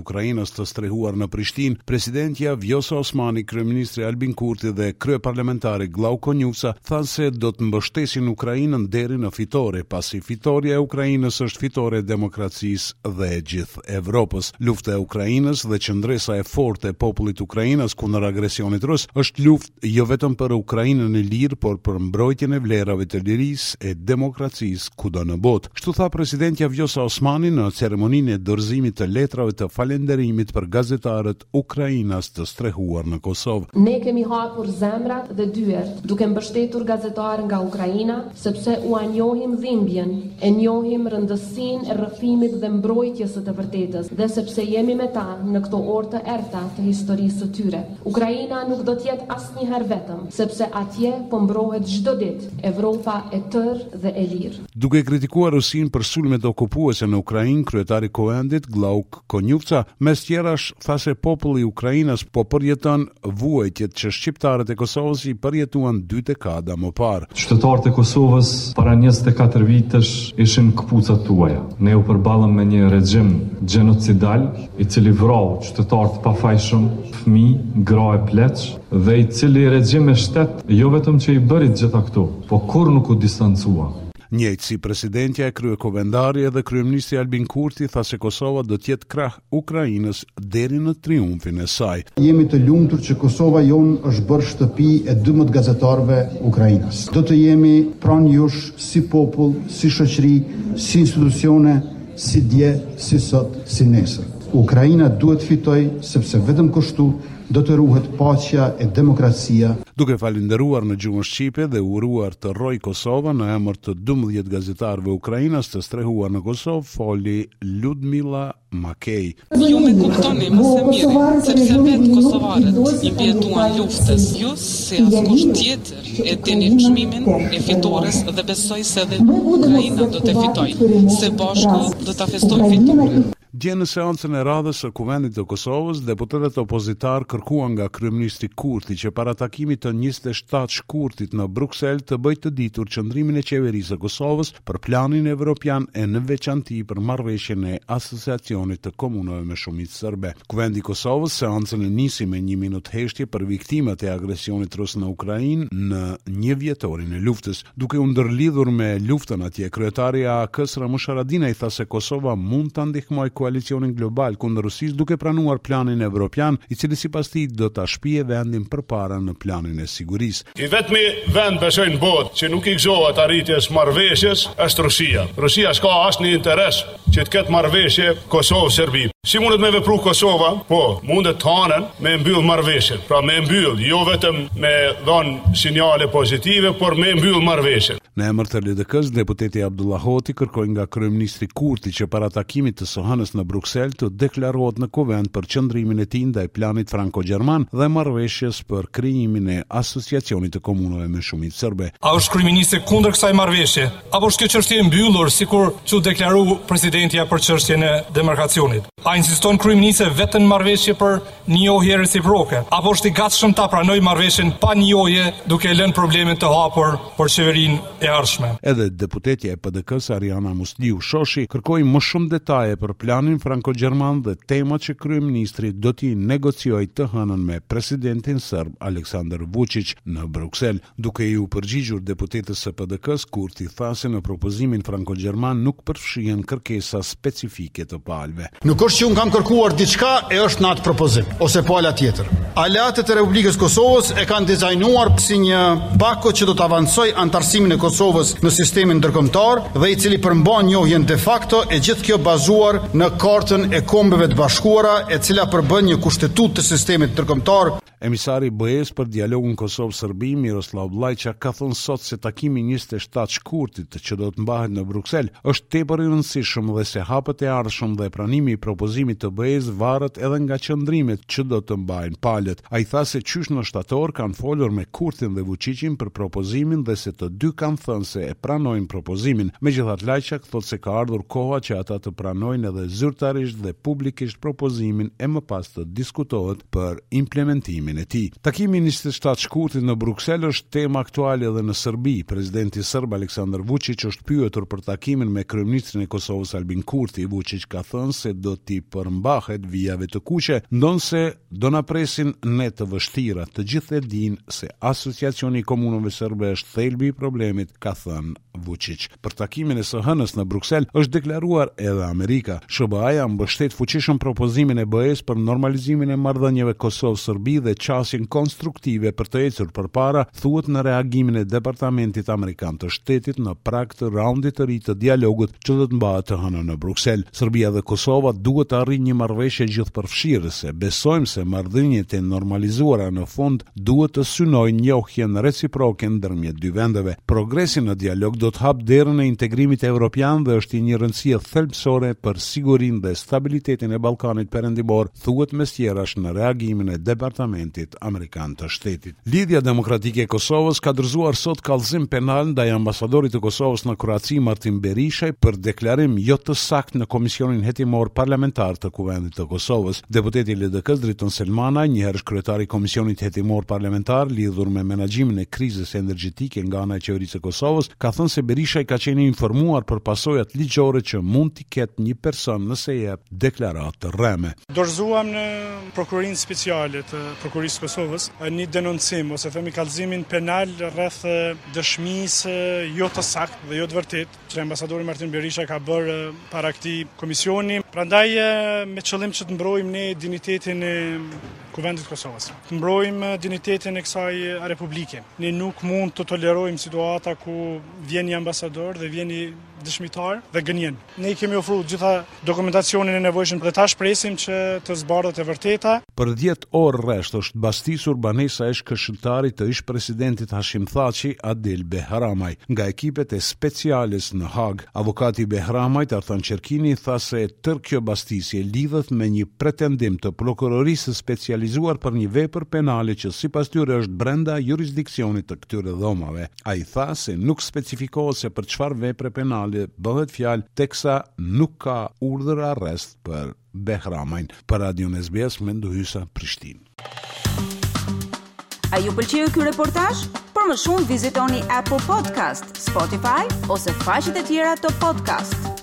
ukrainas të strehuar në Prishtinë, presidentja Vjosa Osmani, kryeministri Albin Kurti dhe kryeparlamentari Glauk Konjufca thanë se do të mbështesin Ukrainën deri në fitore, pasi fitorja e Ukrainës është fitore e demokracisë dhe e gjithë Evropës. Lufta e Ukrainës dhe qëndresa e fortë e popullit ukrainas kundër agresionit rus është luftë jo vetëm për Ukrainën e lirë, por për mbrojtjen e vlerave të lirisë e demokracisë kudo në botë. Kështu tha presidentja Vjosa Osmani në ceremoninë e dorëzimit të letrave të falënderimit për gazetarët ukrainas të strehuar në Kosovë. Ne kemi hapur zemrat dhe dyert duke mbështetur gazetarë nga Ukraina, sepse ua njohim dhimbjen, e njohim rëndësinë e rrëfimit dhe mbrojtjes së të vërtetës dhe sepse jemi me ta në këto orë të errëta të historisë së tyre. Ukraina nuk do të jetë asnjëherë vetëm, sepse atje po mbrohet çdo ditë Evropa e tërë dhe e lirë. Duke kritikuar Rusinë për sulmet okupuese në Ukrainë, kryetari i Kuvendit, Glauk Konjufca, mes tjerash, tha se populli ukrainas po përjeton vuajtjet që shqiptarët e Kosovës i përjetuan dy dekada më parë. Qytetarët e Kosovës para njëzet e katër vitesh ishin këpucat tuaja. Ne u përballëm me një regjim gjenocidal i cili vrau qytetarë të pafajshëm, fëmijë, gra e pleq, dhe i cili regjim e shtet jo vetëm që i bëri të gjitha këto, po kurrë nuk u distancua. Njëjtë si presidentja e kryekuvendari edhe kryeministri Albin Kurti tha se Kosova do të jetë krah Ukrainës deri në triumfin e saj. Jemi të lumtur që Kosova jonë është bërë shtëpi e dymbëdhjetë gazetarëve ukrainas. Do të jemi pranë jush si popull, si shoqëri, si institucione, Si dje, si sot, si nesër. Ukraina duhet të fitojë, sepse vetëm kështu do të ruhet paqja e demokracia. Duke falënderuar në gjuhën shqipe dhe uruar të rrojë Kosova në emër të dymbëdhjetë gazetarëve ukrainas të strehuar në Kosovë, foli Ludmilla Makej. Ju më kuptoni më së miri, sepse vetë kosovarët i mbijetuan luftës, ju si askush tjetër e dini çmimin e fitores dhe besoj se edhe Ukraina do të fitojë, së bashku do ta festojmë fitoren. Dje në seancën e radhës së Kuvendit të Kosovës, deputetët opozitarë kërkuan nga kryeministri Kurti që para takimit të njëzet e shtatë shkurtit në Bruksel të bëjë të ditur qëndrimin e Qeverisë së Kosovës për planin evropian e në veçanti për marrëveshjen e Asociacionit të Komunave me Shumicë Serbe. Kuvendi i Kosovës seancën e nisi me një minutë heshtje për viktimat e agresionit rus në Ukrainë në njëvjetorin e luftës. Duke u ndërlidhur me luftën atje, kryetari i AAK-së Ramush Haradinaj tha se Kosova mund ta ndihmojë koalicionin global kundër Rusisë duke pranuar planin evropian, i cili sipas tij do ta shpie vendin përpara në planin e sigurisë. I vetmi vend besoj në botë që nuk i gëzohet arritjes marrëveshjes është Rusia. Rusia s'ka asnjë interes që të ketë marrëveshje Kosovë-Serbi. Si mundet me vepru Kosova? Po, mundet t'hanen me e mbyll marrëveshjen. Pra me e mbyll, jo vetëm me dhonë sinjale pozitive, por me e mbyll marrëveshjen. Në emër të LDK-së, deputeti Avdullah Hoti kërkoi nga kryeministri Kurti që para takimit të së hënës në Bruksel të deklarohet në Kuvend për qëndrimin e tij ndaj planit franko-gjerman dhe marrëveshjes për krijimin e Asociacionit të Komunave me Shumicë Serbe. A është kryeministri kundër kësaj marrëveshje, apo është kjo çështje e mbyllur, sikur që u deklaru presidentja për çështjen e demarkacionit? A insiston kryeministri vetëm në marrëveshje për njohje reciproke, apo është i gatshëm ta pranojë marrëveshjen pa njohje, duke lënë problemin të hapur për qeverinë e ardhshme? Edhe deputetja e PDK-së Ariana Musliu Shoshi kërkoi më shumë detaje për planin franko-gjerman dhe temat që kryeministri do t'i negociojë të hënën me presidentin serb Aleksandar Vuçiq në Bruksel. Duke iu përgjigjur deputetes së PDK-së, Kurti tha se në propozimin franko-gjerman nuk përfshihen kërkesa specifike të palëve. Nuk është që unë kam kërkuar diçka e është në atë propozim, ose pala tjetër. Aleatët e Republikës së Kosovës e kanë dizajnuar si një pako që do të avancojë anëtarësimin e Kosovës në sistemin ndërkombëtar dhe i cili përmban njohjen de facto e gjithë kjo bazuar në Kartën e Kombeve të Bashkuara e cila përbën një kushtetutë të sistemit ndërkombëtar Emisari i BE-së për dialogun Kosovë-Serbi, Miroslav Lajçak ka thënë sot se takimi i njëzet e shtatë shkurtit që do të mbahet në Bruksel është tepër i rëndësishëm dhe se hapat e ardhshëm dhe pranimi i propozimit të BE-së varet edhe nga qëndrimet që do të mbajnë palët. Ai tha se qysh në shtator kanë folur me Kurtin dhe Vuçiqin për propozimin dhe se të dy kanë thënë se e pranojnë propozimin. Megjithatë Lajçak thotë se ka ardhur koha që ata të pranojnë edhe zyrtarisht dhe publikisht propozimin e më pas të diskutohet për implementimin e tij. Takimi i njëzet e shtatë shkurtit në Bruksel është temë aktuale edhe në Serbi. Presidenti serb Aleksandar Vuçiq është pyetur për takimin me kryeministrin e Kosovës Albin Kurti. Vuçiq ka thënë se do t'i përmbahet vijave të kuqe, ndonëse do na presin ne të vështira. Të gjithë e dinë se Asociacioni i Komunave Serbe është thelbi i problemit, ka thënë Vuçiç. Për takimin e së hënës në Bruksel është deklaruar edhe Amerika. SHBA-ja mbështet fuqishëm propozimin e BE-së për normalizimin e marrëdhënieve Kosovë-Serbi dhe qasjen konstruktive për të ecur përpara, thuhet në reagimin e Departamentit amerikan të Shtetit në prag të raundit të ri të dialogut që do të mbahet të hënën në Bruksel. Serbia dhe Kosova duhet të arrijnë një marrëveshje gjithëpërfshirëse. Besojmë se marrëdhëniet e normalizuara në fund duhet të synojë njohjen reciproke ndërmjet dy vendeve. Progresi në dialog do të hapë derën e integrimit evropian dhe është i një rëndësie thelbësore për sigurinë dhe stabilitetin e Ballkanit Perëndimor, thuhet mes tjerash në reagimin e Departamentit amerikan të Shtetit. Lidhja Demokratike e Kosovës ka dorëzuar sot kallëzim penal ndaj ambasadorit të Kosovës në Kroaci, Martin Berishaj, për deklarim jo të saktë në Komisionin Hetimor Parlamentar të Kuvendit të Kosovës. Deputeti i LDK-së, Driton Selmanaj, njëherësh kryetari i Komisionit Hetimor Parlamentar lidhur me menaxhimin e krizës energjetike nga ana e Qeverisë së Kosovës, ka thënë se Berishaj ka qenë i informuar për pasojat ligjore që mund t'i ketë një person nëse jep deklaratë të rreme. Dorëzuam në Prokurorinë Speciale të Prokurorisë së Kosovës një denoncim ose themi kallëzimin penal rreth dëshmisë jo të saktë dhe jo të vërtetë, që ambasadori Martin Berisha ka bërë para këtij komisioni. Prandaj me qëllim që të mbrojmë ne dinitetin e Kuvendit Kosovës. Të mbrojmë dinitetin e kësaj republike. Ne nuk mund të tolerojmë situata ku vjen një ambasador dhe vjen një dëshmitar dhe gënjen. Ne i kemi ofru gjitha dokumentacionin e nevojshëm dhe tash presim që të zbardhet e vërteta. Për dhjetë orë rresht është bastisur banesa e ish-këshilltarit të ish-presidentit Hashim Thaçi, Adil Behramaj, nga ekipet e Speciales në Hagë. Avokati i Behramajt, Artan Qerkini, tha se tërë kjo bastisje lidhet me një pretendim të Prokurorisë së Specializuar për një vepër penale që sipas tyre është brenda jurisdiksionit të këtyre dhomave. Ai tha se nuk specifikohet se për çfarë vepre penale bëhet fjalë teksa nuk ka urdhër arrest për Behramajn. Për Radion SBS, Mendu Hysa, Prishtinë. A ju pëlqeu ky reportazh? Për më shumë vizitoni Apple Podcast, Spotify ose faqet e tjera të podcast.